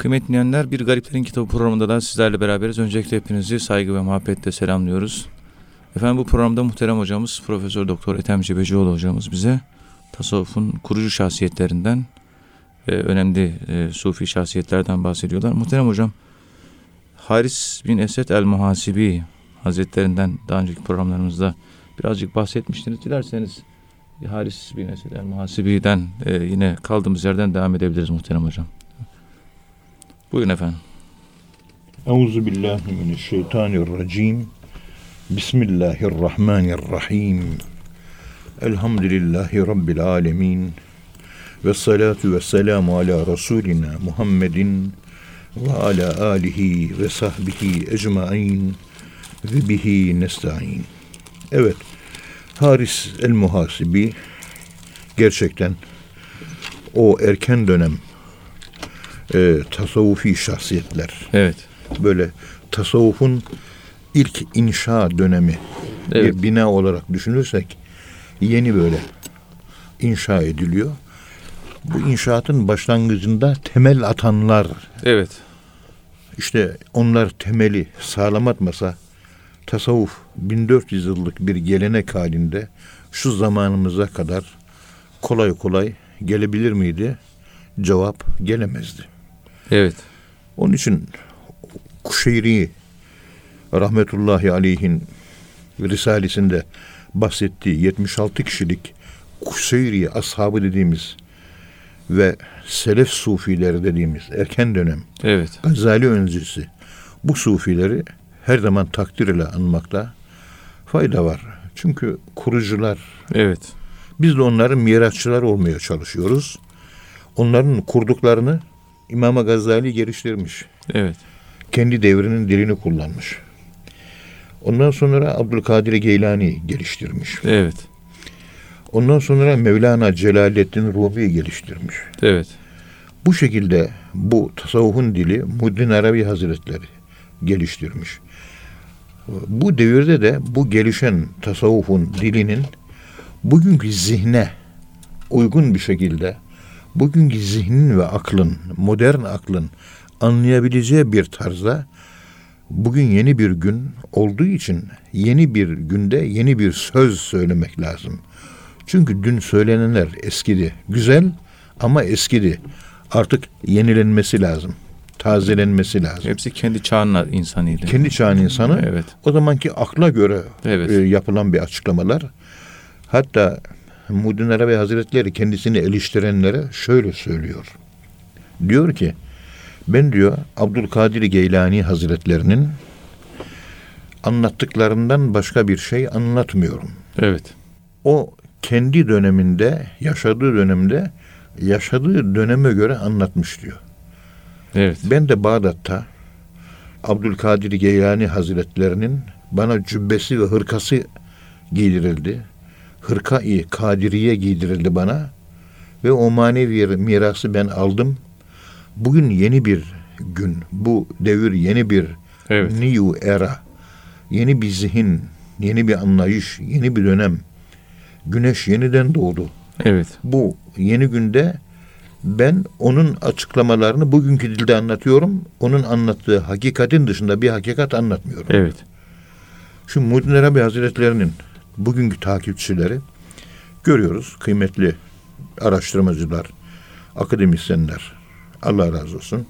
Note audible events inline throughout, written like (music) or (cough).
Kıymetli dinleyenler, Bir Gariplerin Kitabı programında da sizlerle beraberiz. Öncelikle hepinizi saygı ve muhabbetle selamlıyoruz. Efendim bu programda muhterem hocamız Profesör Doktor Ethem Cebecioğlu hocamız bize tasavvufun kurucu şahsiyetlerinden ve önemli e, sufi şahsiyetlerden bahsediyorlar. Muhterem hocam Haris bin Esed el-Muhasibi Hazretlerinden daha önceki programlarımızda birazcık bahsetmiştiniz. Dilerseniz Haris bin Esed el-Muhasibi'den e, yine kaldığımız yerden devam edebiliriz muhterem hocam. Buyurun efendim. Euzu billahi mineşşeytanirracim. Bismillahirrahmanirrahim. Elhamdülillahi rabbil alamin. Ve salatu ve selamu ala Resulina Muhammedin ve ala alihi ve sahbihi ecmain ve bihi nesta'in. Evet, Haris el-Muhasibi gerçekten o erken dönem e, tasavvufi şahsiyetler. Evet. Böyle tasavvufun ilk inşa dönemi Evet. bir bina olarak düşünürsek yeni böyle inşa ediliyor. Bu inşaatın başlangıcında temel atanlar Evet. işte onlar temeli sağlam atmasa tasavvuf 1400 yıllık bir gelenek halinde şu zamanımıza kadar kolay kolay gelebilir miydi? Cevap gelemezdi. Evet. Onun için Kuşeyri rahmetullahi aleyhin Risalesinde bahsettiği 76 kişilik Kuşeyri ashabı dediğimiz ve Selef Sufileri dediğimiz erken dönem Evet. Gazali öncesi bu sufileri her zaman takdir ile anmakta fayda var. Çünkü kurucular Evet. biz de onların mirasçılar olmaya çalışıyoruz. Onların kurduklarını İmam Gazali geliştirmiş. Evet. Kendi devrinin dilini kullanmış. Ondan sonra Abdülkadir Geylani geliştirmiş. Evet. Ondan sonra Mevlana Celaleddin Rumi geliştirmiş. Evet. Bu şekilde bu tasavvufun dili Muddin Arabi Hazretleri geliştirmiş. Bu devirde de bu gelişen tasavvufun dilinin bugünkü zihne uygun bir şekilde bugünkü zihnin ve aklın, modern aklın anlayabileceği bir tarzda bugün yeni bir gün olduğu için yeni bir günde yeni bir söz söylemek lazım. Çünkü dün söylenenler eskidi. Güzel ama eskidi. Artık yenilenmesi lazım. Tazelenmesi lazım. Hepsi kendi çağının insanıydı. Kendi çağın insanı Evet. o zamanki akla göre Evet. e, yapılan bir açıklamalar. Hatta Muhyiddin Arabi Hazretleri kendisini eleştirenlere şöyle söylüyor. Diyor ki ben diyor Abdülkadir Geylani Hazretlerinin anlattıklarından başka bir şey anlatmıyorum. Evet. O kendi döneminde, yaşadığı dönemde yaşadığı döneme göre anlatmış diyor. Evet. Ben de Bağdat'ta Abdülkadir Geylani Hazretlerinin bana cübbesi ve hırkası giydirildi. Hırka-i Kadiriye giydirildi bana ve o manevi mirası ben aldım. Bugün yeni bir gün, bu devir yeni bir Evet. new era, yeni bir zihin, yeni bir anlayış, yeni bir dönem. Güneş yeniden doğdu. Evet. Bu yeni günde ben onun açıklamalarını bugünkü dilde anlatıyorum. Onun anlattığı hakikatin dışında bir hakikat anlatmıyorum. Evet. Şu Muhyiddin Arabi Hazretlerinin bugünkü takipçileri görüyoruz. Kıymetli araştırmacılar, akademisyenler. Allah razı olsun.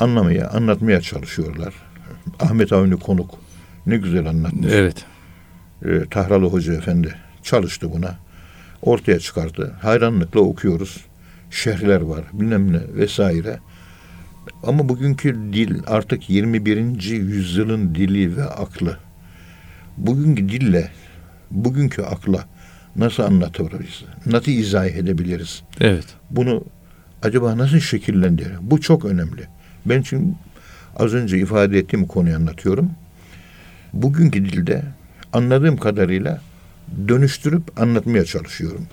Anlamaya, anlatmaya çalışıyorlar. Ahmet Avni Konuk ne güzel anlatmış. Evet. e, Tahralı Hoca Efendi çalıştı buna. Ortaya çıkarttı. Hayranlıkla okuyoruz. Şerhler var bilmem ne vesaire. Ama bugünkü dil artık 21. yüzyılın dili ve aklı. Bugünkü dille, bugünkü akla nasıl anlatabiliriz? Nasıl izah edebiliriz? Evet. Bunu acaba nasıl şekillendirir? Bu çok önemli. Ben çünkü az önce ifade ettiğim konuyu anlatıyorum. Bugünkü dilde anladığım kadarıyla dönüştürüp anlatmaya çalışıyorum.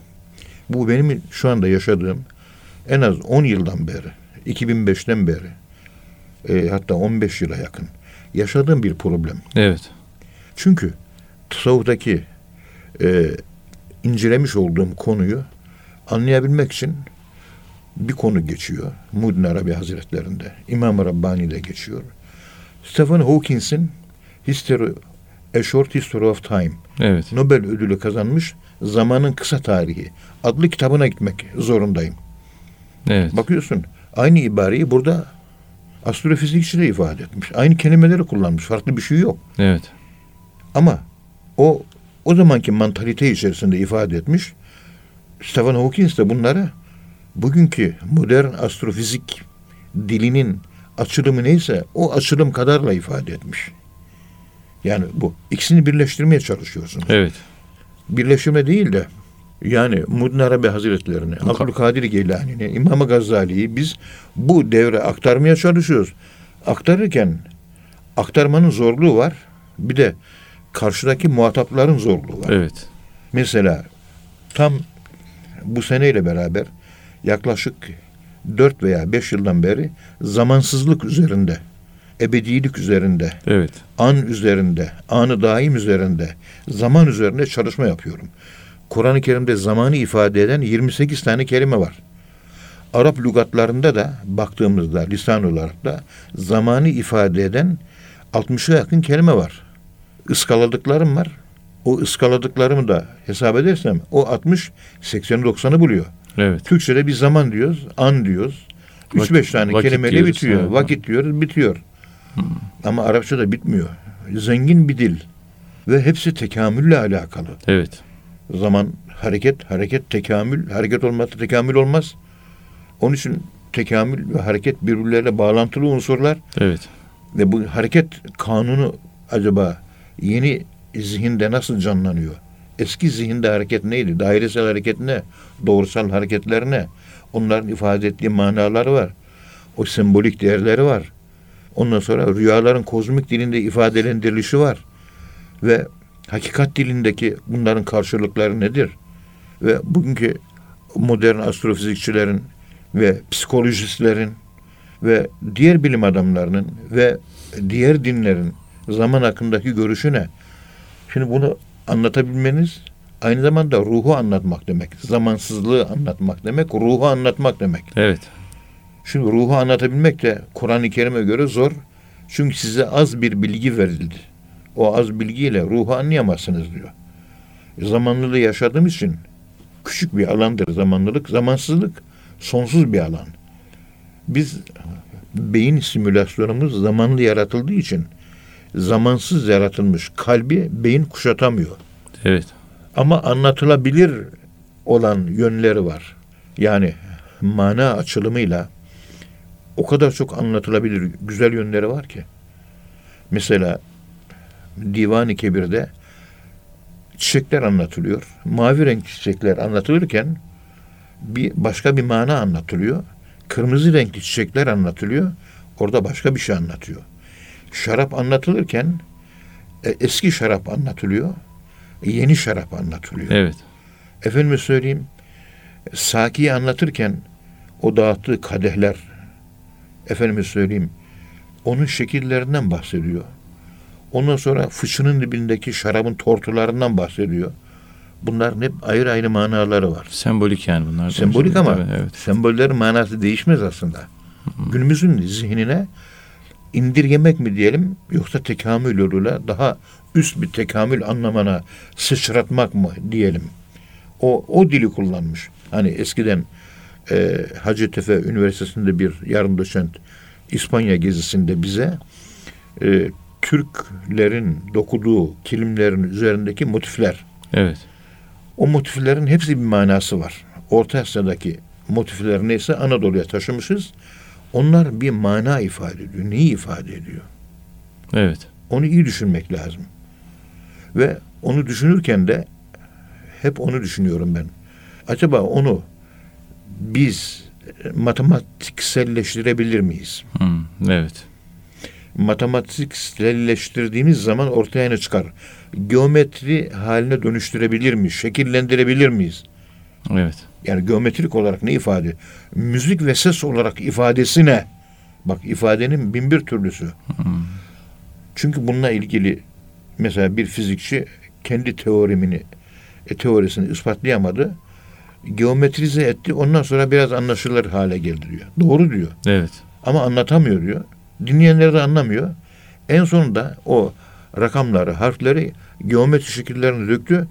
Bu benim şu anda yaşadığım en az 10 yıldan beri, 2005'ten beri, e, hatta 15 yıla yakın yaşadığım bir problem. Evet. Çünkü tasavvuftaki e, incelemiş olduğum konuyu anlayabilmek için bir konu geçiyor. Muddin Arabi Hazretlerinde. İmam-ı Rabbani'de geçiyor. Stephen Hawkins'in History, A Short History of Time Evet. Nobel ödülü kazanmış Zamanın Kısa Tarihi adlı kitabına gitmek zorundayım. Evet. Bakıyorsun aynı ibareyi burada astrofizikçi de ifade etmiş. Aynı kelimeleri kullanmış. Farklı bir şey yok. Evet. Ama o o zamanki mantalite içerisinde ifade etmiş. Stephen Hawking de bunları bugünkü modern astrofizik dilinin açılımı neyse o açılım kadarla ifade etmiş. Yani bu ikisini birleştirmeye çalışıyorsunuz. Evet. Birleştirme değil de yani Muddin Arabi Hazretlerini, Abdülkadir Geylani'ni, İmam Gazali'yi biz bu devre aktarmaya çalışıyoruz. Aktarırken aktarmanın zorluğu var. Bir de karşıdaki muhatapların zorluğu var. Evet. Mesela tam bu seneyle beraber yaklaşık 4 veya 5 yıldan beri zamansızlık üzerinde, ebedilik üzerinde, Evet. an üzerinde, anı daim üzerinde, zaman üzerinde çalışma yapıyorum. Kur'an-ı Kerim'de zamanı ifade eden 28 tane kelime var. Arap lügatlarında da baktığımızda lisan olarak da zamanı ifade eden 60'a yakın kelime var. Iskaladıklarım var. O ıskaladıklarımı da hesap edersem o 60 80'i 90'ı buluyor. Evet. Türkçe'de bir zaman diyoruz, an diyoruz. Vakit- 3-5 tane vakit kelimeyle diyoruz, bitiyor. evet. Vakit diyoruz, bitiyor. Ama Arapçada bitmiyor. Zengin bir dil. Ve hepsi tekamülle alakalı. Evet. Zaman, hareket, hareket, tekamül. Hareket olmazsa tekamül olmaz. Onun için tekamül ve hareket birbirleriyle bağlantılı unsurlar. Evet. Ve bu hareket kanunu acaba yeni zihinde nasıl canlanıyor? Eski zihinde hareket neydi? Dairesel hareket ne? Doğrusal hareketler ne? Onların ifade ettiği manaları var. O sembolik değerleri var. Ondan sonra rüyaların kozmik dilinde ifadelendirilişi var. Ve hakikat dilindeki bunların karşılıkları nedir? Ve bugünkü modern astrofizikçilerin ve psikolojistlerin ve diğer bilim adamlarının ve diğer dinlerin zaman hakkındaki görüşü ne? Şimdi bunu anlatabilmeniz aynı zamanda ruhu anlatmak demek. Zamansızlığı anlatmak demek, ruhu anlatmak demek. Evet. Şimdi ruhu anlatabilmek de Kur'an-ı Kerim'e göre zor. Çünkü size az bir bilgi verildi. O az bilgiyle ruhu anlayamazsınız diyor. E, Zamanlılığı yaşadığım için küçük bir alandır zamanlılık. Zamansızlık sonsuz bir alan. Biz beyin simülasyonumuz zamanlı yaratıldığı için zamansız yaratılmış kalbi beyin kuşatamıyor. Evet. Ama anlatılabilir olan yönleri var. Yani mana açılımıyla o kadar çok anlatılabilir güzel yönleri var ki. Mesela Divan-ı Kebir'de çiçekler anlatılıyor. Mavi renk çiçekler anlatılırken bir başka bir mana anlatılıyor. Kırmızı renkli çiçekler anlatılıyor. Orada başka bir şey anlatıyor. Şarap anlatılırken e, eski şarap anlatılıyor. Yeni şarap anlatılıyor. Evet. Efendime söyleyeyim, Saki'yi anlatırken o dağıttığı kadehler, efendime söyleyeyim, onun şekillerinden bahsediyor. Ondan sonra fıçının dibindeki şarabın tortularından bahsediyor. Bunların hep ayrı ayrı manaları var. Sembolik yani bunlar. Sembolik ama Evet. evet. sembollerin manası değişmez aslında. Günümüzün zihnine indirgemek mi diyelim yoksa tekamül yoluyla daha üst bir tekamül anlamına sıçratmak mı diyelim. O, o dili kullanmış. Hani eskiden e, Hacettepe Üniversitesi'nde bir yarım doçent İspanya gezisinde bize e, Türklerin dokuduğu kilimlerin üzerindeki motifler Evet. o motiflerin hepsi bir manası var. Orta Asya'daki motifler neyse Anadolu'ya taşımışız. Onlar bir mana ifade ediyor. Neyi ifade ediyor? Evet. Onu iyi düşünmek lazım. Ve onu düşünürken de hep onu düşünüyorum ben. Acaba onu biz matematikselleştirebilir miyiz? Hmm, evet. Matematikselleştirdiğimiz zaman ortaya ne çıkar? Geometri haline dönüştürebilir miyiz? Şekillendirebilir miyiz? Evet. Yani geometrik olarak ne ifade? Müzik ve ses olarak ifadesi ne? Bak ifadenin bin bir türlüsü. Çünkü bununla ilgili mesela bir fizikçi kendi teoremini, e, teorisini ispatlayamadı. geometrize etti. Ondan sonra biraz anlaşılır hale geldi diyor. Doğru diyor. Evet. Ama anlatamıyor diyor. Dinleyenler de anlamıyor. En sonunda o rakamları, harfleri geometri şekillerini döktü.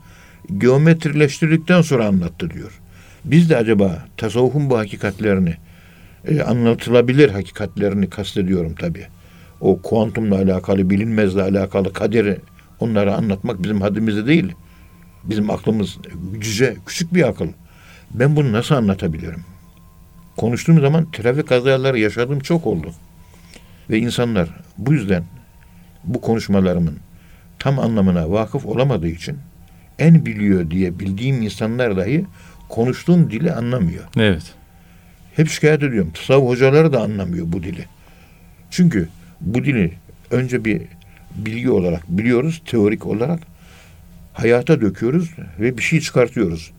Geometrileştirdikten sonra anlattı diyor. Biz de acaba tasavvufun bu hakikatlerini e, anlatılabilir hakikatlerini kastediyorum tabii. O kuantumla alakalı, bilinmezle alakalı kaderi onları anlatmak bizim haddimizde değil. Bizim aklımız cüce, küçük bir akıl. Ben bunu nasıl anlatabilirim? Konuştuğum zaman trafik kazaları yaşadığım çok oldu. Ve insanlar bu yüzden bu konuşmalarımın tam anlamına vakıf olamadığı için en biliyor diye bildiğim insanlar dahi konuştuğum dili anlamıyor. Evet. Hep şikayet ediyorum. Tasavvuf hocaları da anlamıyor bu dili. Çünkü bu dili önce bir bilgi olarak biliyoruz, teorik olarak hayata döküyoruz ve bir şey çıkartıyoruz.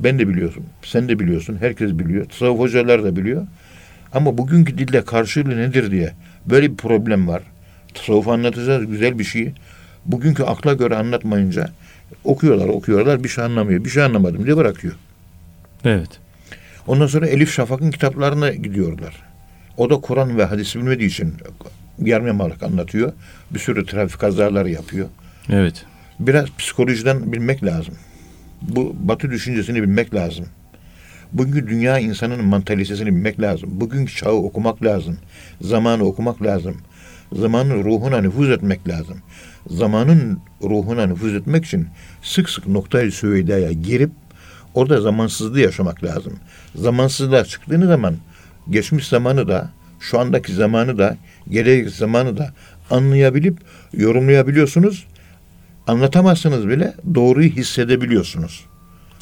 Ben de biliyorsun, sen de biliyorsun, herkes biliyor, tasavvuf hocalar da biliyor. Ama bugünkü dilde karşılığı nedir diye böyle bir problem var. Tasavvuf anlatacağız güzel bir şey. Bugünkü akla göre anlatmayınca okuyorlar, okuyorlar, bir şey anlamıyor, bir şey anlamadım diye bırakıyor. Evet. Ondan sonra Elif Şafak'ın kitaplarına gidiyorlar. O da Kur'an ve hadis bilmediği için yarmemalık anlatıyor. Bir sürü trafik kazaları yapıyor. Evet. Biraz psikolojiden bilmek lazım. Bu batı düşüncesini bilmek lazım. Bugünkü dünya insanının mantalitesini bilmek lazım. Bugünkü çağı okumak lazım. Zamanı okumak lazım. Zamanın ruhuna nüfuz etmek lazım. Zamanın ruhuna nüfuz etmek için sık sık noktayı süveydaya girip orada zamansızlığı yaşamak lazım. Zamansızlığa çıktığınız zaman geçmiş zamanı da şu andaki zamanı da gelecek zamanı da anlayabilip yorumlayabiliyorsunuz. Anlatamazsınız bile doğruyu hissedebiliyorsunuz.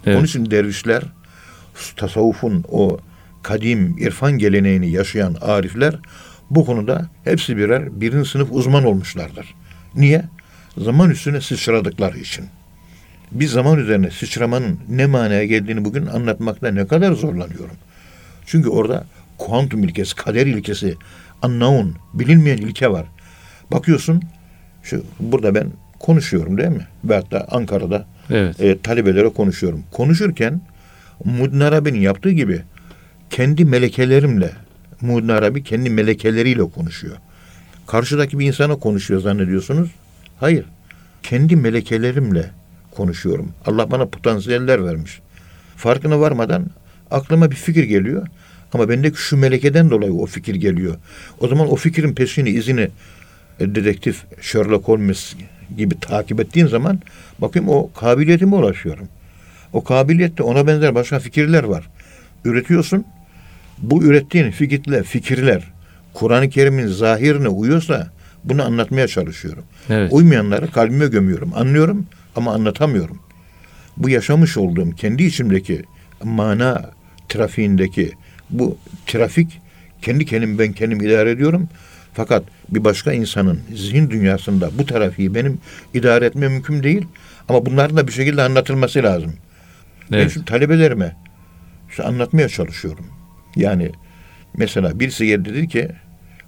Evet. Onun için dervişler tasavvufun o kadim irfan geleneğini yaşayan arifler bu konuda hepsi birer birinci sınıf uzman olmuşlardır. Niye? Zaman üstüne sıçradıkları için. Bir zaman üzerine sıçramanın ne manaya geldiğini bugün anlatmakta ne kadar zorlanıyorum. Çünkü orada kuantum ilkesi, kader ilkesi, unknown, bilinmeyen ilke var. Bakıyorsun, şu burada ben konuşuyorum değil mi? Veyahut da Ankara'da Evet. e, talebelere konuşuyorum. Konuşurken Muhyiddin Arabi'nin yaptığı gibi kendi melekelerimle Muhyiddin Arabi kendi melekeleriyle konuşuyor. Karşıdaki bir insana konuşuyor zannediyorsunuz. Hayır. Kendi melekelerimle konuşuyorum. Allah bana potansiyeller vermiş. Farkına varmadan aklıma bir fikir geliyor. Ama bendeki şu melekeden dolayı o fikir geliyor. O zaman o fikrin peşini, izini e, dedektif Sherlock Holmes gibi takip ettiğim zaman bakayım o kabiliyetime ulaşıyorum. O kabiliyette ona benzer başka fikirler var. Üretiyorsun. Bu ürettiğin fikirler, fikirler Kur'an-ı Kerim'in zahirine uyuyorsa bunu anlatmaya çalışıyorum. Evet. Uymayanları kalbime gömüyorum. Anlıyorum ama anlatamıyorum. Bu yaşamış olduğum kendi içimdeki mana trafiğindeki bu trafik kendi kendim ben kendim idare ediyorum. Fakat bir başka insanın zihin dünyasında bu trafiği benim idare etmem mümkün değil. Ama bunların da bir şekilde anlatılması lazım. Ben Evet. şu talebelerime işte anlatmaya çalışıyorum. Yani mesela birisi geldi dedi ki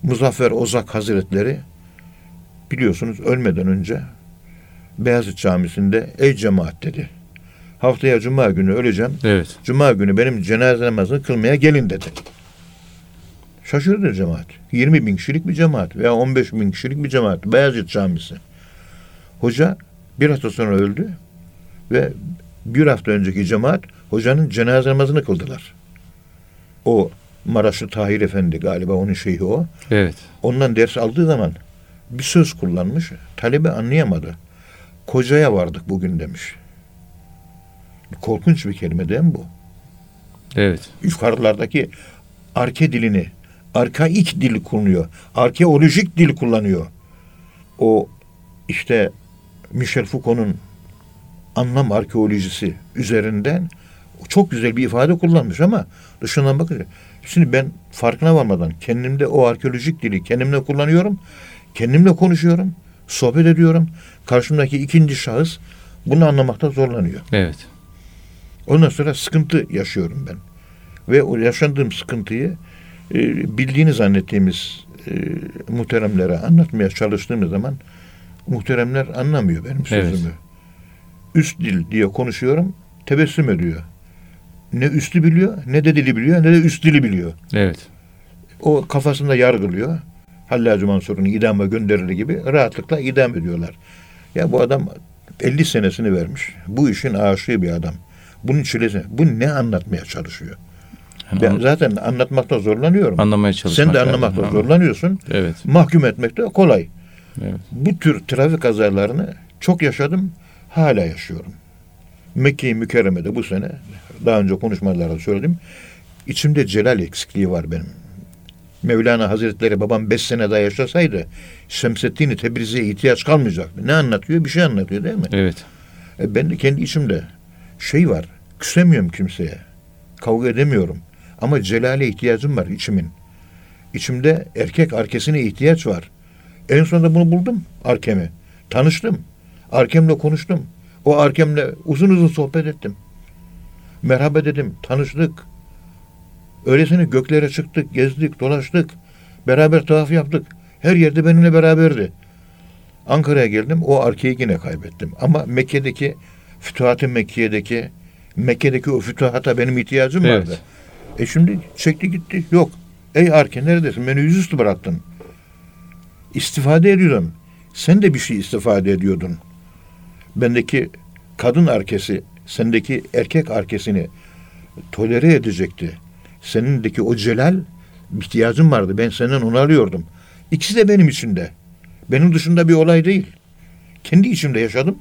Muzaffer Ozak Hazretleri biliyorsunuz ölmeden önce Beyazıt Camisi'nde ey cemaat dedi. Haftaya cuma günü öleceğim. Evet. Cuma günü benim cenaze namazını kılmaya gelin dedi. Şaşırdı cemaat. 20 bin kişilik bir cemaat veya 15 bin kişilik bir cemaat. Beyazıt Camisi. Hoca bir hafta sonra öldü ve bir hafta önceki cemaat hocanın cenaze namazını kıldılar. O Maraşlı Tahir Efendi galiba onun şeyhi o. Evet. Ondan ders aldığı zaman bir söz kullanmış. Talebe anlayamadı. Kocaya vardık bugün demiş. Korkunç bir kelime değil mi bu? Evet. yukarılardaki arke dilini, arkaik dil kullanıyor. Arkeolojik dil kullanıyor. O işte Michel Foucault'un anlam arkeolojisi üzerinden çok güzel bir ifade kullanmış ama dışından bakınca şimdi ben farkına varmadan kendimde o arkeolojik dili kendimle kullanıyorum. Kendimle konuşuyorum. Sohbet ediyorum. Karşımdaki ikinci şahıs bunu anlamakta zorlanıyor. Evet. Ondan sonra sıkıntı yaşıyorum ben. Ve o yaşadığım sıkıntıyı e, bildiğini zannettiğimiz e, muhteremlere anlatmaya çalıştığımız zaman muhteremler anlamıyor benim Evet. sözümü. Üst dil diye konuşuyorum, tebessüm ediyor. ne üstü biliyor, ne de dili biliyor, ne de üst dili biliyor. Evet. O kafasında yargılıyor. Hallacı Mansur'un idama gönderir gibi rahatlıkla idam ediyorlar. Ya bu adam 50 senesini vermiş. Bu işin aşığı bir adam. Bunun çilesi. Bu ne anlatmaya çalışıyor? Yani Ben onu zaten anlatmakta zorlanıyorum. anlamaya çalışmak Sen de anlamakta Ama- zorlanıyorsun. Evet. Mahkum etmek de kolay. Evet. Bu tür trafik kazalarını çok yaşadım. Hala yaşıyorum. Mekke-i Mükerreme'de bu sene daha önce konuşmalarda söyledim. İçimde celal eksikliği var benim. Mevlana Hazretleri babam beş sene daha yaşasaydı Şemseddin-i Tebrizi'ye ihtiyaç kalmayacaktı. Ne anlatıyor? Bir şey anlatıyor değil mi? Evet. E ben de kendi içimde şey var. Küsemiyorum kimseye. Kavga edemiyorum. Ama celale ihtiyacım var içimin. İçimde erkek arkesine ihtiyaç var. En sonunda bunu buldum. Arkem'i. Tanıştım. Arkem'le konuştum. O Arkem'le uzun uzun sohbet ettim. Merhaba dedim. Tanıştık. Öylesine göklere çıktık, gezdik, dolaştık. Beraber tavaf yaptık. Her yerde benimle beraberdi. Ankara'ya geldim. O arkeyi yine kaybettim. Ama Mekke'deki Fütuhat-ı Mekke'deki Mekke'deki o fütuhata benim ihtiyacım Evet. vardı. E şimdi çekti gitti. Yok. Ey Arke neredesin? Beni yüzüstü bıraktın. İstifade ediyordum. Sen de bir şey istifade ediyordun. Bendeki kadın arkesi, sendeki erkek arkesini tolere edecekti. Senindeki o celal ihtiyacım vardı. Ben senden onu arıyordum. İkisi de benim içinde. Benim dışında bir olay değil. Kendi içimde yaşadım.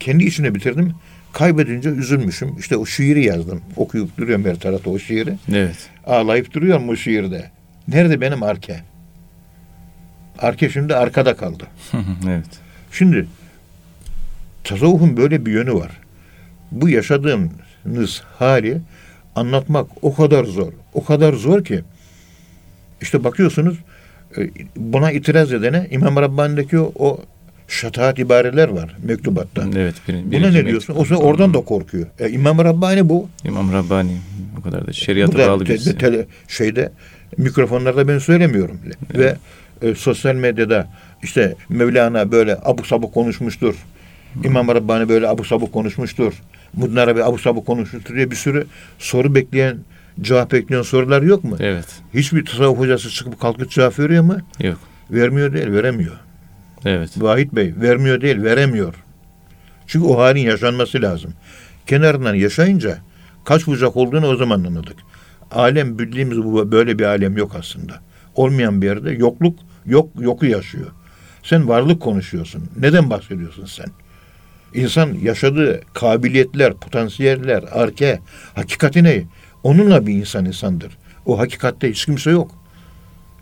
Kendi içimde bitirdim. Kaybedince üzülmüşüm. İşte o şiiri yazdım. Okuyup duruyorum her tarafta o şiiri. Evet. Ağlayıp duruyorum o şiirde. Nerede benim arke? Arke şimdi arkada kaldı. (laughs) evet. Şimdi tasavvufun böyle bir yönü var. Bu yaşadığınız hali anlatmak o kadar zor. O kadar zor ki işte bakıyorsunuz e, buna itiraz edene İmam Rabbani'deki o, o şataat ibareler var mektubatta. Evet. Bir, Buna ne diyorsun? O zaman oradan da korkuyor. E, İmam Rabbani bu. İmam Rabbani o kadar da da bağlı te- birisi. tele- şeyde mikrofonlarda ben söylemiyorum bile. Ve e, sosyal medyada işte Mevlana böyle abuk sabuk konuşmuştur. İmam Rabbani böyle abuk sabuk konuşmuştur. Muddin Arabi abuk sabuk konuşmuştur diye bir sürü soru bekleyen, cevap bekleyen sorular yok mu? Evet. Hiçbir tasavvuf hocası çıkıp kalkıp cevap veriyor mu? Yok. Vermiyor değil, veremiyor. Evet. Vahit Bey vermiyor değil, veremiyor. Çünkü o halin yaşanması lazım. Kenarından yaşayınca kaç bucak olduğunu o zaman anladık. Alem bildiğimiz bu böyle bir alem yok aslında. Olmayan bir yerde yokluk yok yoku yaşıyor. Sen varlık konuşuyorsun. Neden bahsediyorsun sen? İnsan yaşadığı kabiliyetler, potansiyeller, arke, hakikati ne? Onunla bir insan insandır. O hakikatte hiç kimse yok.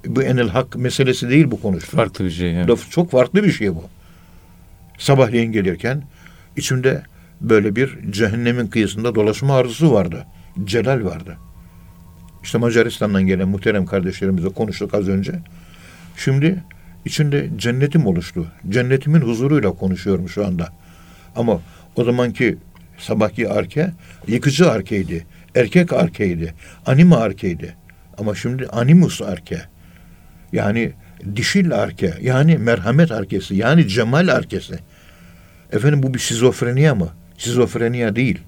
Bu enel hak meselesi değil bu konuştuğum. Farklı bir şey. Evet. Laf çok farklı bir şey bu. Sabahleyin gelirken içimde böyle bir cehennemin kıyısında dolaşma arzusu vardı. Celal vardı. İşte Macaristan'dan gelen muhterem kardeşlerimizle konuştuk az önce. Şimdi içinde cennetim oluştu. Cennetimin huzuruyla konuşuyorum şu anda. Ama o zamanki sabahki arke yıkıcı arkeydi. Erkek arkeydi. Anima arkeydi. Ama şimdi animus arke. Yani dişil arke, yani merhamet arkesi, yani cemal arkesi. Efendim bu bir şizofreniya mı? Şizofreniya değil.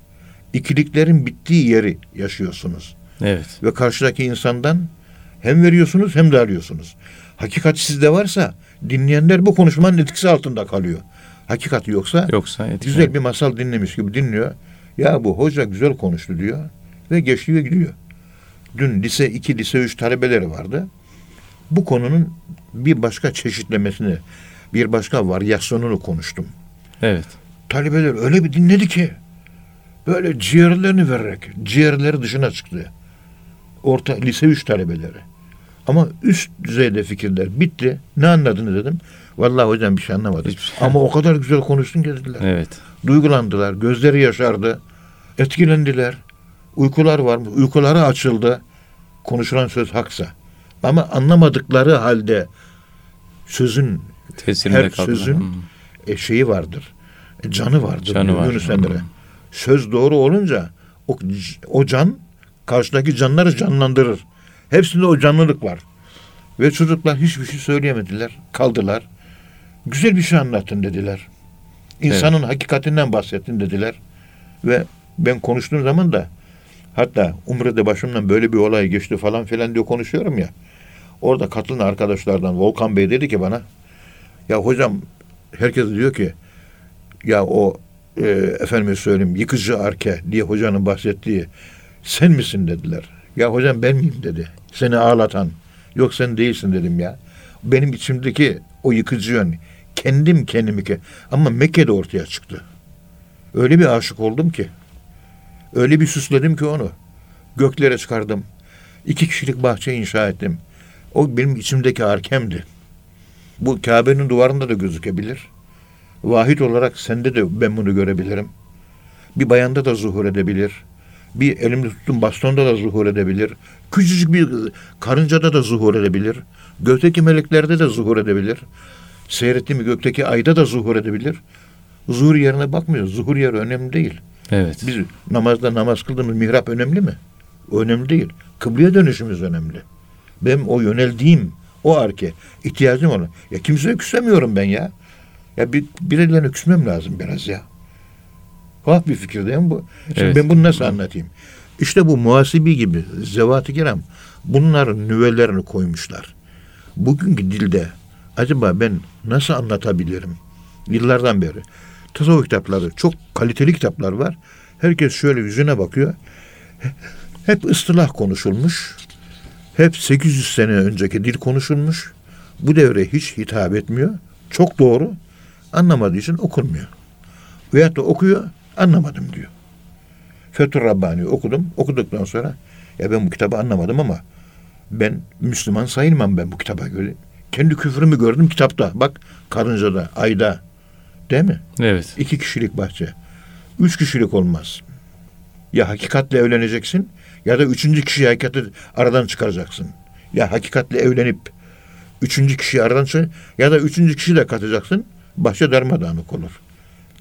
İkiliklerin bittiği yeri yaşıyorsunuz. Evet. Ve karşıdaki insandan hem veriyorsunuz hem de alıyorsunuz. Hakikat sizde varsa dinleyenler bu konuşmanın etkisi altında kalıyor. Hakikat yoksa Yoksa etki. güzel bir masal dinlemiş gibi dinliyor. Ya bu hoca güzel konuştu diyor ve geçiyor gidiyor. Dün lise 2, lise 3 talebeleri vardı. Bu konunun bir başka çeşitlemesini, bir başka varyasyonunu konuştum. Evet. Talebeler öyle bir dinledi ki böyle ciğerlerini vererek ciğerleri dışına çıktı. Orta lise 3 talebeleri. Ama üst düzeyde fikirler bitti. Ne anladınız dedim. Vallahi hocam bir şey anlamadım. Hiçbir şey. Ama o kadar güzel konuştun ki dediler. Evet. Duygulandılar. Gözleri yaşardı. Etkilendiler. Uykular var mı? Uykuları açıldı. Konuşulan söz haksa. Ama anlamadıkları halde sözün Tesirinde Her kaldılar. sözün- Hmm. e, şeyi vardır. E, canı vardır. Canı var. Yunus Emre. Hmm. Söz doğru olunca o, o can karşıdaki canları canlandırır. Hepsinde o canlılık var. Ve çocuklar hiçbir şey söyleyemediler. Kaldılar. Güzel bir şey anlattın dediler. İnsanın hakikatinden bahsettin dediler. Ve ben konuştuğum zaman da Hatta Umre'de başımdan böyle bir olay geçti falan filan diye konuşuyorum ya. Orada katılan arkadaşlardan Volkan Bey dedi ki bana ya hocam herkes diyor ki ya o e, efendime söyleyeyim yıkıcı arke diye hocanın bahsettiği sen misin dediler. Ya hocam ben miyim dedi. Seni ağlatan. Yok sen değilsin dedim ya. Benim içimdeki o yıkıcı yön kendim kendimi ki ama Mekke'de ortaya çıktı. Öyle bir aşık oldum ki. Öyle bir süsledim ki onu. Göklere çıkardım. İki kişilik bahçe inşa ettim. O benim içimdeki arkemdi. Bu Kabe'nin duvarında da gözükebilir. Vahid olarak sende de ben bunu görebilirim. Bir bayanda da zuhur edebilir. Bir elimde tuttuğum bastonda da zuhur edebilir. Küçücük bir karıncada da zuhur edebilir. Gökteki meleklerde de zuhur edebilir. Seyrettiğim gökteki ayda da zuhur edebilir. Zuhur yerine bakmıyoruz. Zuhur yeri önemli değil. Evet. Biz namazda namaz kıldığımız mihrap önemli mi? O önemli değil. Kıbleye dönüşümüz önemli. Benim o yöneldiğim o arke ihtiyacım olan. Ya kimseye küsemiyorum ben ya. Ya bir, birilerine küsmem lazım biraz ya. Tuhaf bir fikir değil mi bu? Şimdi Evet. ben bunu nasıl anlatayım? İşte bu muhasibi gibi zevat-ı kiram bunların nüvelerini koymuşlar. Bugünkü dilde acaba ben nasıl anlatabilirim? Yıllardan beri. Tasavvuf kitapları, çok kaliteli kitaplar var. Herkes şöyle yüzüne bakıyor. Hep ıstılah konuşulmuş. Hep 800 sene önceki dil konuşulmuş. Bu devre hiç hitap etmiyor. Çok doğru. Anlamadığı için okunmuyor. Veyahut da okuyor, anlamadım diyor. Fethur Rabbani okudum. Okuduktan sonra ya ben bu kitabı anlamadım ama ben Müslüman sayılmam ben bu kitaba göre. Kendi küfrümü gördüm kitapta. Bak karıncada, ayda. Değil mi? Evet. İki kişilik bahçe. Üç kişilik olmaz. Ya hakikatle evleneceksin ya da üçüncü kişiyi hakikati aradan çıkaracaksın. Ya hakikatle evlenip üçüncü kişiyi aradan çıkar ya da üçüncü kişiyi de katacaksın. Bahçe darmadağınık olur.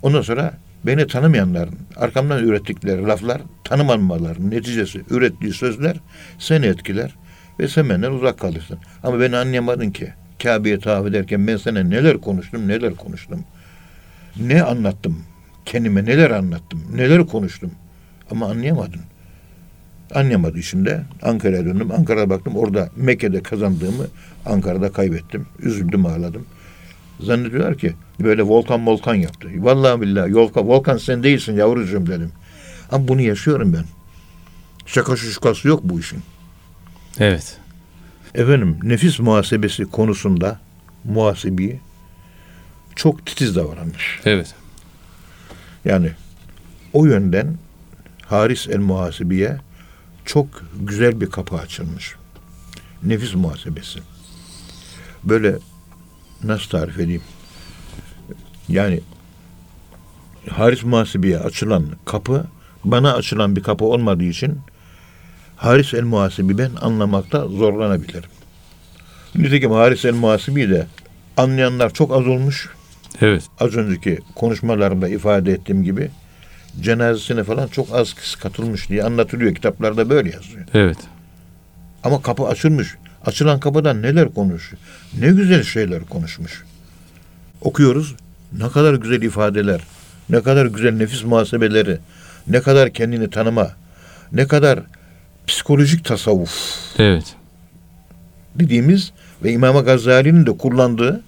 Ondan sonra beni tanımayanların arkamdan ürettikleri laflar tanımamaların neticesi ürettiği sözler seni etkiler ve sen benden uzak kalırsın. Ama beni anlayamadın ki. Kabe'ye tavaf ederken ben sana neler konuştum neler konuştum. Ne anlattım? Kendime neler anlattım? Neler konuştum? Ama anlayamadın. Anlayamadığı için de Ankara'ya döndüm. Ankara'ya baktım. Orada Mekke'de kazandığımı Ankara'da kaybettim. Üzüldüm ağladım. Zannediyorlar ki böyle volkan volkan yaptı. Vallahi billahi volkan, volkan sen değilsin yavrucuğum dedim. Ama bunu yaşıyorum ben. Şaka şuşkası yok bu işin. Evet. Efendim nefis muhasebesi konusunda muhasebi çok titiz davranmış. Evet. Yani o yönden Haris el Muhasibiye çok güzel bir kapı açılmış. Nefis muhasebesi. Böyle nasıl tarif edeyim? Yani Haris Muhasibiye açılan kapı bana açılan bir kapı olmadığı için Haris el Muhasibi ben anlamakta zorlanabilirim. Nitekim Haris el Muhasibi de anlayanlar çok az olmuş Evet. az önceki konuşmalarımda ifade ettiğim gibi cenazesine falan çok az kişi katılmış diye anlatılıyor. Kitaplarda böyle yazıyor. Evet. Ama kapı açılmış. Açılan kapıdan neler konuşuyor? Ne güzel şeyler konuşmuş. Okuyoruz. Ne kadar güzel ifadeler. Ne kadar güzel nefis muhasebeleri. Ne kadar kendini tanıma. Ne kadar psikolojik tasavvuf Evet. dediğimiz ve İmam Gazali'nin de kullandığı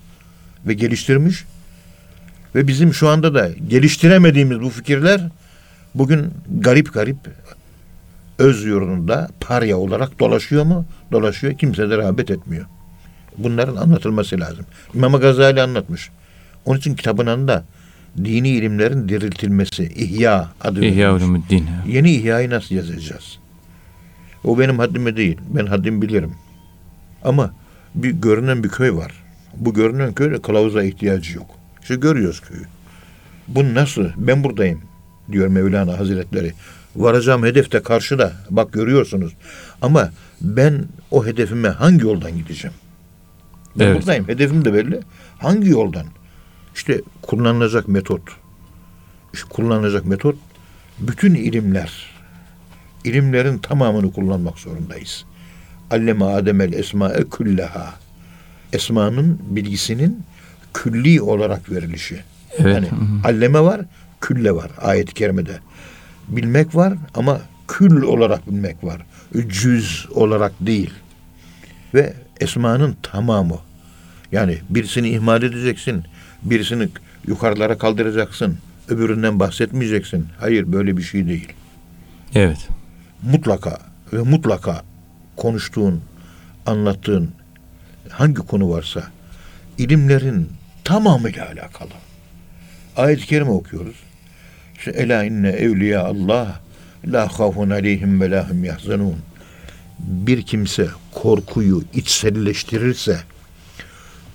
ve geliştirmiş ve bizim şu anda da geliştiremediğimiz bu fikirler bugün garip garip öz yurdunda parya olarak dolaşıyor mu? Dolaşıyor. Kimse de rağbet etmiyor. Bunların anlatılması lazım. İmam Gazali anlatmış. Onun için kitabının da dini ilimlerin diriltilmesi, ihya adı İhya. Ulumuddin. Yeni ihyayı nasıl yazacağız? O benim haddime değil. Ben haddimi bilirim. Ama bir görünen bir köy var. Bu görünen köyde kılavuza ihtiyacı yok. İşte görüyoruz köyü. Bu nasıl? Ben buradayım diyor Mevlana Hazretleri. Varacağım hedef de karşıda. Bak görüyorsunuz. Ama ben o hedefime hangi yoldan gideceğim? Ben Evet. buradayım. Hedefim de belli. Hangi yoldan? İşte kullanılacak metot. İşte kullanılacak metot bütün ilimler, ilimlerin tamamını kullanmak zorundayız. Alleme Ademel esma'e külleha. Esmanın bilgisinin külli olarak verilişi. Evet. Yani Hı hı. alleme var, külle var ayet-i kerimede. Bilmek var ama kül olarak bilmek var. Cüz olarak değil. Ve esmanın tamamı. Yani birisini ihmal edeceksin. Birisini yukarılara kaldıracaksın. Öbüründen bahsetmeyeceksin. Hayır böyle bir şey değil. Evet. Mutlaka ve mutlaka konuştuğun, anlattığın hangi konu varsa ilimlerin tamamıyla alakalı. Ayet-i kerime okuyoruz. İşte ela inne evliya Allah la khafun aleyhim ve lahum yahzanun. Bir kimse korkuyu içselleştirirse,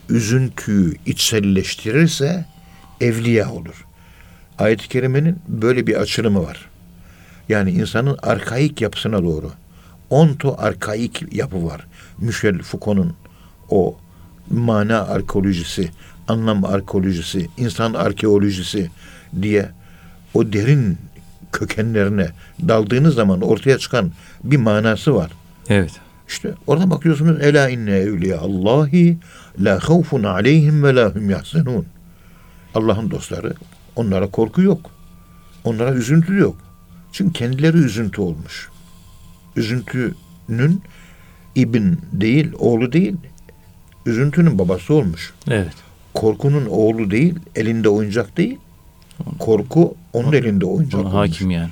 üzüntüyü içselleştirirse evliya olur. Ayet-i kerimenin böyle bir açılımı var. Yani insanın arkaik yapısına doğru. Onto arkaik yapı var. Michel Foucault'un o mana arkeolojisi, anlam arkeolojisi, insan arkeolojisi diye o derin kökenlerine daldığınız zaman ortaya çıkan bir manası var. Evet. İşte orada bakıyorsunuz ela inne evliya Allahi la havfun aleyhim ve la hum yahzenun. Allah'ın dostları onlara korku yok. Onlara üzüntü yok. Çünkü kendileri üzüntü olmuş. Üzüntünün ibn değil, oğlu değil, üzüntünün babası olmuş. Evet. Korkunun oğlu değil, elinde oyuncak değil. Korku onun elinde oyuncak Ona olmuş. hakim yani.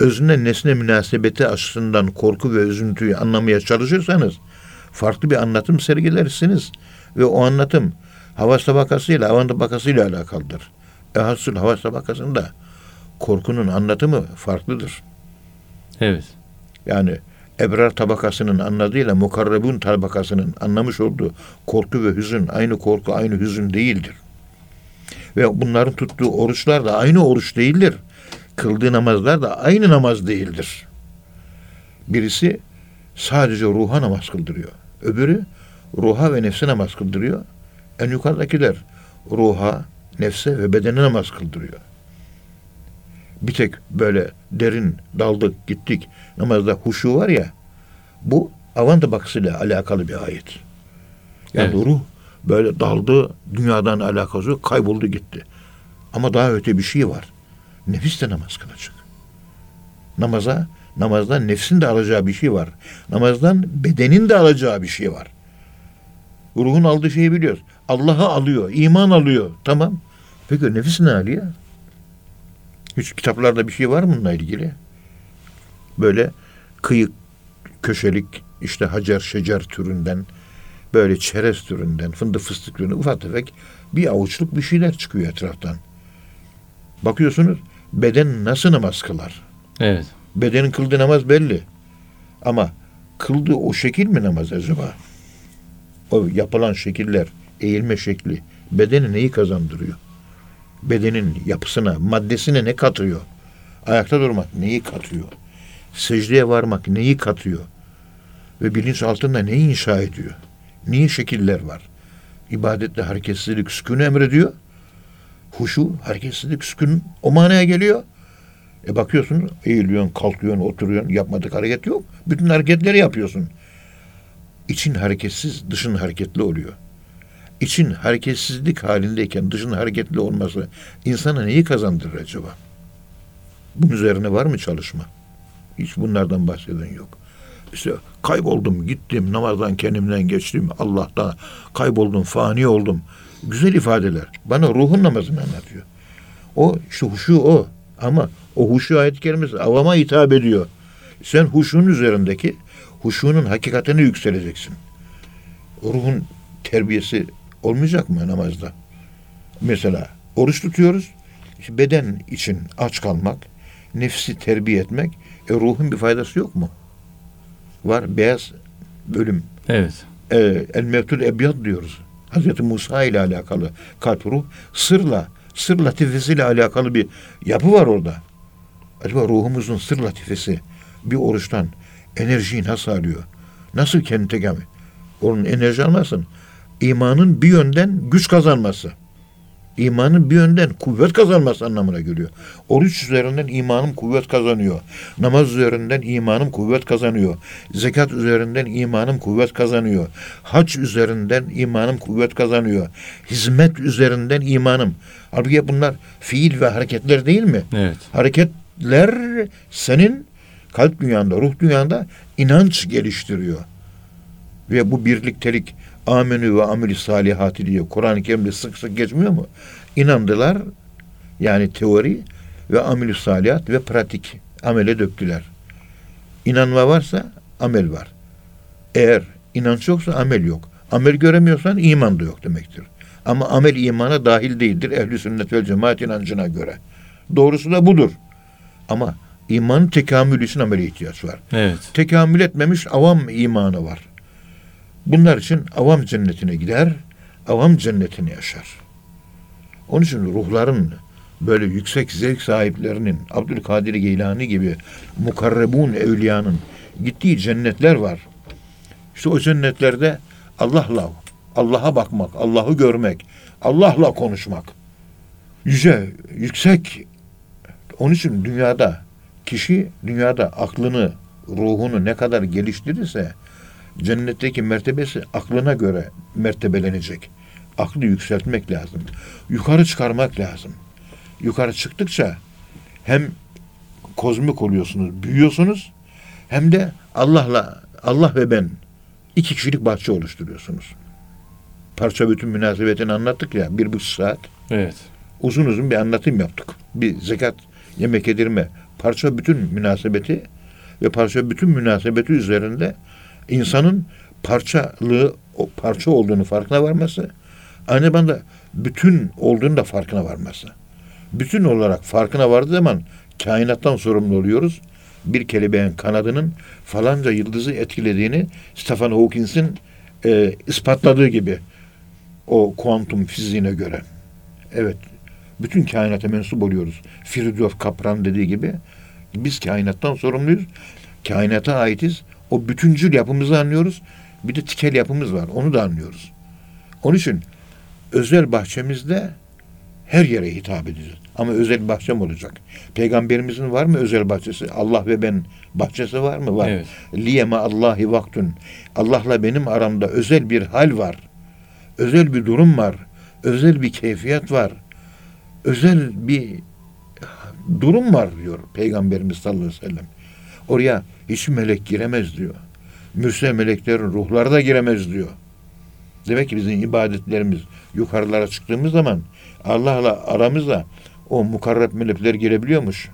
Özüne nesne münasebeti açısından korku ve üzüntüyü anlamaya çalışırsanız farklı bir anlatım sergilersiniz. Ve o anlatım havas tabakasıyla, havan tabakasıyla alakalıdır. E hasıl havas tabakasında korkunun anlatımı farklıdır. Evet. Yani ebrar tabakasının anladığıyla mukarrebun tabakasının anlamış olduğu korku ve hüzün aynı korku aynı hüzün değildir. Ve bunların tuttuğu oruçlar da aynı oruç değildir. Kıldığı namazlar da aynı namaz değildir. Birisi sadece ruha namaz kıldırıyor. Öbürü ruha ve nefse namaz kıldırıyor. En yukarıdakiler ruha, nefse ve bedene namaz kıldırıyor. Bir tek böyle derin daldık gittik namazda huşu var ya bu avanta bakısıyla alakalı bir ayet. Yani Evet. ruh böyle daldı dünyadan alakası yok kayboldu gitti. Ama daha öte bir şey var. Nefis de namaz kılacak. Namaza, namazdan nefsin de alacağı bir şey var. Namazdan bedenin de alacağı bir şey var. Ruhun aldığı şeyi biliyoruz. Allah'ı alıyor, iman alıyor. Tamam. Peki nefis ne alıyor? Hiç kitaplarda bir şey var mı bununla ilgili? Böyle kıyık, köşelik, işte hacer şecer türünden, böyle çerez türünden, fındık fıstık türünden ufak tefek bir avuçluk bir şeyler çıkıyor etraftan. Bakıyorsunuz beden nasıl namaz kılar? Evet. Bedenin kıldığı namaz belli. Ama kıldığı o şekil mi namaz acaba? O yapılan şekiller, eğilme şekli bedeni neyi kazandırıyor? Bedenin yapısına, maddesine ne katıyor? Ayakta durmak neyi katıyor? Secdeye varmak neyi katıyor? Ve bilinç altında neyi inşa ediyor? Niye şekiller var? İbadetle hareketsizlik, sükûnu emrediyor. Huşu, hareketsizlik, sükun o manaya geliyor. E bakıyorsun eğiliyorsun, kalkıyorsun, oturuyorsun. Yapmadık hareket yok. Bütün hareketleri yapıyorsun. İçin hareketsiz, dışın hareketli oluyor. İçin hareketsizlik halindeyken dışın hareketli olması insana neyi kazandırır acaba? Bunun üzerine var mı çalışma? Hiç bunlardan bahseden yok. İşte kayboldum, gittim, namazdan kendimden geçtim, Allah'ta kayboldum, fani oldum. Güzel ifadeler. Bana ruhun namazını anlatıyor. O şu huşu o. Ama o huşu ayet kelimesi avama hitap ediyor. Sen huşunun üzerindeki huşunun hakikatine yükseleceksin. Ruhun terbiyesi olmayacak mı namazda? Mesela oruç tutuyoruz. İşte beden için aç kalmak, nefsi terbiye etmek. E ruhun bir faydası yok mu? Var beyaz bölüm. Evet. E, El Mevtul Ebyad diyoruz. Hazreti Musa ile alakalı kalp ruh sırla, sır latifesiyle alakalı bir yapı var orada. Acaba ruhumuzun sır latifesi bir oruçtan enerjiyi nasıl alıyor? Nasıl kendi tekemi? Onun enerji almasın. İmanın bir yönden güç kazanması. İmanın bir yönden kuvvet kazanması anlamına geliyor. Oruç üzerinden imanım kuvvet kazanıyor. Namaz üzerinden imanım kuvvet kazanıyor. Zekat üzerinden imanım kuvvet kazanıyor. Hac üzerinden imanım kuvvet kazanıyor. Hizmet üzerinden imanım. Halbuki bunlar fiil ve hareketler değil mi? Evet. Hareketler senin kalp dünyanda, ruh dünyanda inanç geliştiriyor. Ve bu birliktelik amenü ve ameli salihati diye Kur'an-ı Kerim'de sık sık geçmiyor mu? İnandılar yani teori ve ameli salihat ve pratik amele döktüler. İnanma varsa amel var. Eğer inanç yoksa amel yok. Amel göremiyorsan iman da yok demektir. Ama amel imana dahil değildir ehli sünnet vel cemaat inancına göre. Doğrusu da budur. Ama imanın tekamülü için amele ihtiyaç var. Evet. Tekamül etmemiş avam imanı var. Bunlar için avam cennetine gider, avam cennetini yaşar. Onun için ruhların böyle yüksek zevk sahiplerinin Abdülkadir Geylani gibi mukarrebun evliyanın gittiği cennetler var. İşte o cennetlerde Allah'la, Allah'a bakmak, Allah'ı görmek, Allah'la konuşmak. Yüce, yüksek. Onun için dünyada kişi dünyada aklını, ruhunu ne kadar geliştirirse cennetteki mertebesi aklına göre mertebelenecek. Aklı yükseltmek lazım. Yukarı çıkarmak lazım. Yukarı çıktıkça hem kozmik oluyorsunuz, büyüyorsunuz hem de Allah'la Allah ve ben iki kişilik bahçe oluşturuyorsunuz. Parça bütün münasebetini anlattık ya bir buçuk saat. Evet. Uzun uzun bir anlatım yaptık. Bir zekat, yemek yedirme, parça bütün münasebeti ve parça bütün münasebeti üzerinde insanın parçalığı, o parça olduğunu farkına varması, aynı zamanda bütün olduğunu da farkına varması. Bütün olarak farkına vardığı zaman kainattan sorumlu oluyoruz. Bir kelebeğin kanadının falanca yıldızı etkilediğini Stephen Hawking'in e, ispatladığı gibi o kuantum fiziğine göre. Evet. Bütün kainata mensup oluyoruz. Fridtjof Kapran dediği gibi biz kainattan sorumluyuz. Kainata aitiz. O bütüncül yapımızı anlıyoruz. Bir de tikel yapımız var. Onu da anlıyoruz. Onun için özel bahçemizde her yere hitap edeceğiz. Ama özel bahçem olacak. Peygamberimizin var mı özel bahçesi? Allah ve ben bahçesi var mı? Var. Evet. Liyeme Allahi vaktun. Allah'la benim aramda özel bir hal var. Özel bir durum var. Özel bir keyfiyet var. Özel bir durum var diyor Peygamberimiz sallallahu aleyhi ve sellem. Oraya hiç melek giremez diyor. Mürsel meleklerin ruhları da giremez diyor. Demek ki bizim ibadetlerimiz yukarılara çıktığımız zaman Allah'la aramızda o mukarreb melekler girebiliyormuş.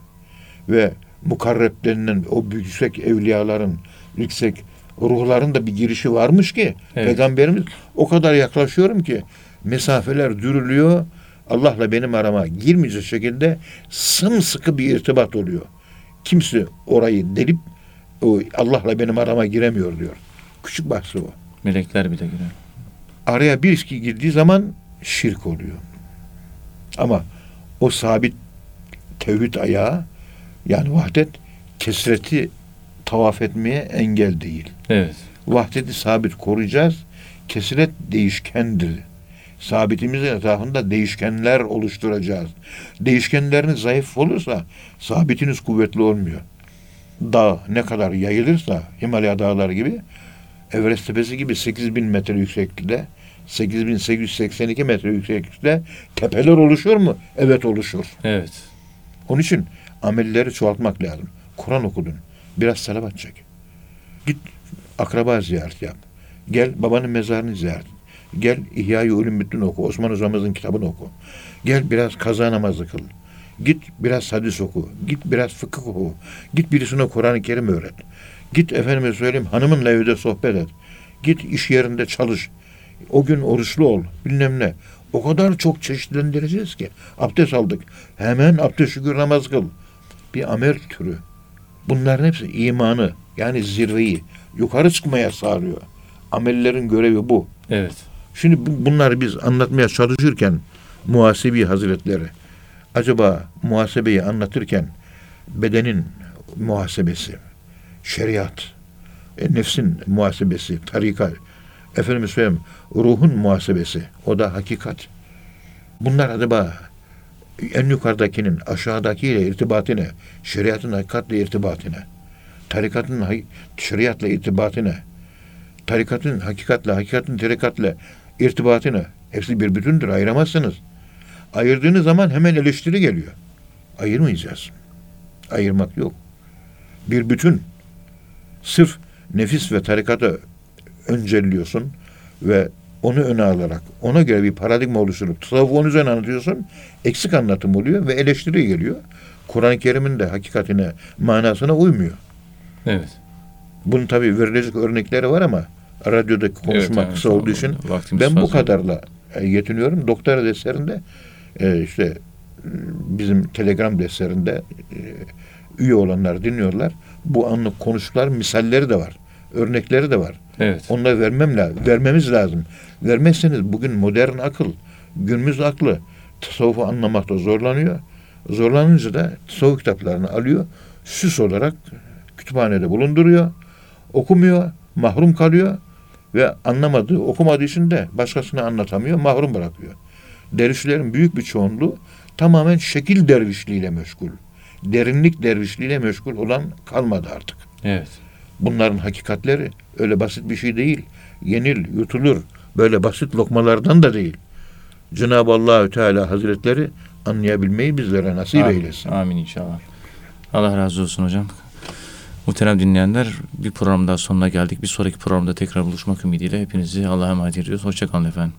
Ve mukarreb denilen o yüksek evliyaların, yüksek ruhların da bir girişi varmış ki Evet. Peygamberimiz o kadar yaklaşıyorum ki mesafeler dürülüyor. Allah'la benim arama girmeyecek şekilde sımsıkı bir irtibat oluyor. Kimse orayı delip o Allah'la benim arama giremiyor diyor. Küçük bahsi o. Melekler bile girer. Araya bir ilişki girdiği zaman şirk oluyor. Ama o sabit tevhid ayağı yani vahdet kesreti tavaf etmeye engel değil. Evet. Vahdeti sabit koruyacağız. Kesret değişkendir. Sabitimizin etrafında değişkenler oluşturacağız. Değişkenleriniz zayıf olursa sabitiniz kuvvetli olmuyor. Dağ ne kadar yayılırsa Himalaya dağları gibi Everest tepesi gibi 8000 metre yükseklikte 8882 metre yükseklikte tepeler oluşur mu? Evet oluşur. Evet. Onun için amelleri çoğaltmak lazım. Kur'an okudun. Biraz salavat çek. Git akraba ziyareti yap. Gel babanın mezarını ziyaret. et. Gel İhya-i Ulumuddin oku. Osman Hocamızın kitabını oku. Gel biraz kaza namazı kıl. Git biraz hadis oku. Git biraz fıkıh oku. Git birisine Kur'an-ı Kerim öğret. Git efendime söyleyeyim hanımınla evde sohbet et. Git iş yerinde çalış. O gün oruçlu ol. Bilmem ne. O kadar çok çeşitlendireceğiz ki. Abdest aldık. Hemen abdest şükür namaz kıl. Bir amel türü. Bunların hepsi imanı yani zirveyi yukarı çıkmaya sağlıyor. Amellerin görevi bu. Evet. Şimdi bu- bunları biz anlatmaya çalışırken muhasebi hazretleri acaba muhasebeyi anlatırken bedenin muhasebesi, şeriat, e, nefsin muhasebesi, tarikat, efendim söyleyeyim ruhun muhasebesi, o da hakikat. Bunlar acaba en yukarıdakinin aşağıdakiyle irtibatı? Şeriatın hakikatle irtibatı? Tarikatın şeriatla irtibatı tarikatın hakikatle, hakikatin tarikatla irtibatını hepsi bir bütündür. Ayıramazsınız. Ayırdığınız zaman hemen eleştiri geliyor. Ayırmayacağız. Ayırmak yok. bir bütün. Sırf nefis ve tarikatı öncelliyorsun ve onu öne alarak ona göre bir paradigma oluşturup tasavvufu onun üzerine anlatıyorsun. Eksik anlatım oluyor ve eleştiri geliyor. Kur'an-ı Kerim'in de hakikatine, manasına uymuyor. Evet. Bunun tabii verilecek örnekleri var ama radyodaki konuşma Evet, kısa evet, olduğu için ben bu kadarla e, yetiniyorum. Doktora derslerinde e, işte e, bizim telegram derslerinde e, üye olanlar dinliyorlar. Bu anlık konuşmalar misalleri de var. Örnekleri de var. Evet. Onları vermem lazım. Vermemiz lazım. Vermezseniz bugün modern akıl, günümüz aklı tasavvufu anlamakta zorlanıyor. Zorlanınca da tasavvuf kitaplarını alıyor. Süs olarak kütüphanede bulunduruyor. Okumuyor, mahrum kalıyor ve anlamadığı, okumadığı için de başkasına anlatamıyor, mahrum bırakıyor. Dervişlerin büyük bir çoğunluğu tamamen şekil dervişliğiyle meşgul. Derinlik dervişliğiyle meşgul olan kalmadı artık. Evet. Bunların hakikatleri öyle basit bir şey değil. Yenil, yutulur. Böyle basit lokmalardan da değil. Cenab-ı Allahü Teala Hazretleri anlayabilmeyi bizlere nasip Amin. eylesin. Amin inşallah. Allah razı olsun hocam. Muhterem dinleyenler bir program daha sonuna geldik. Bir sonraki programda tekrar buluşmak ümidiyle hepinizi Allah'a emanet ediyoruz. Hoşçakalın efendim.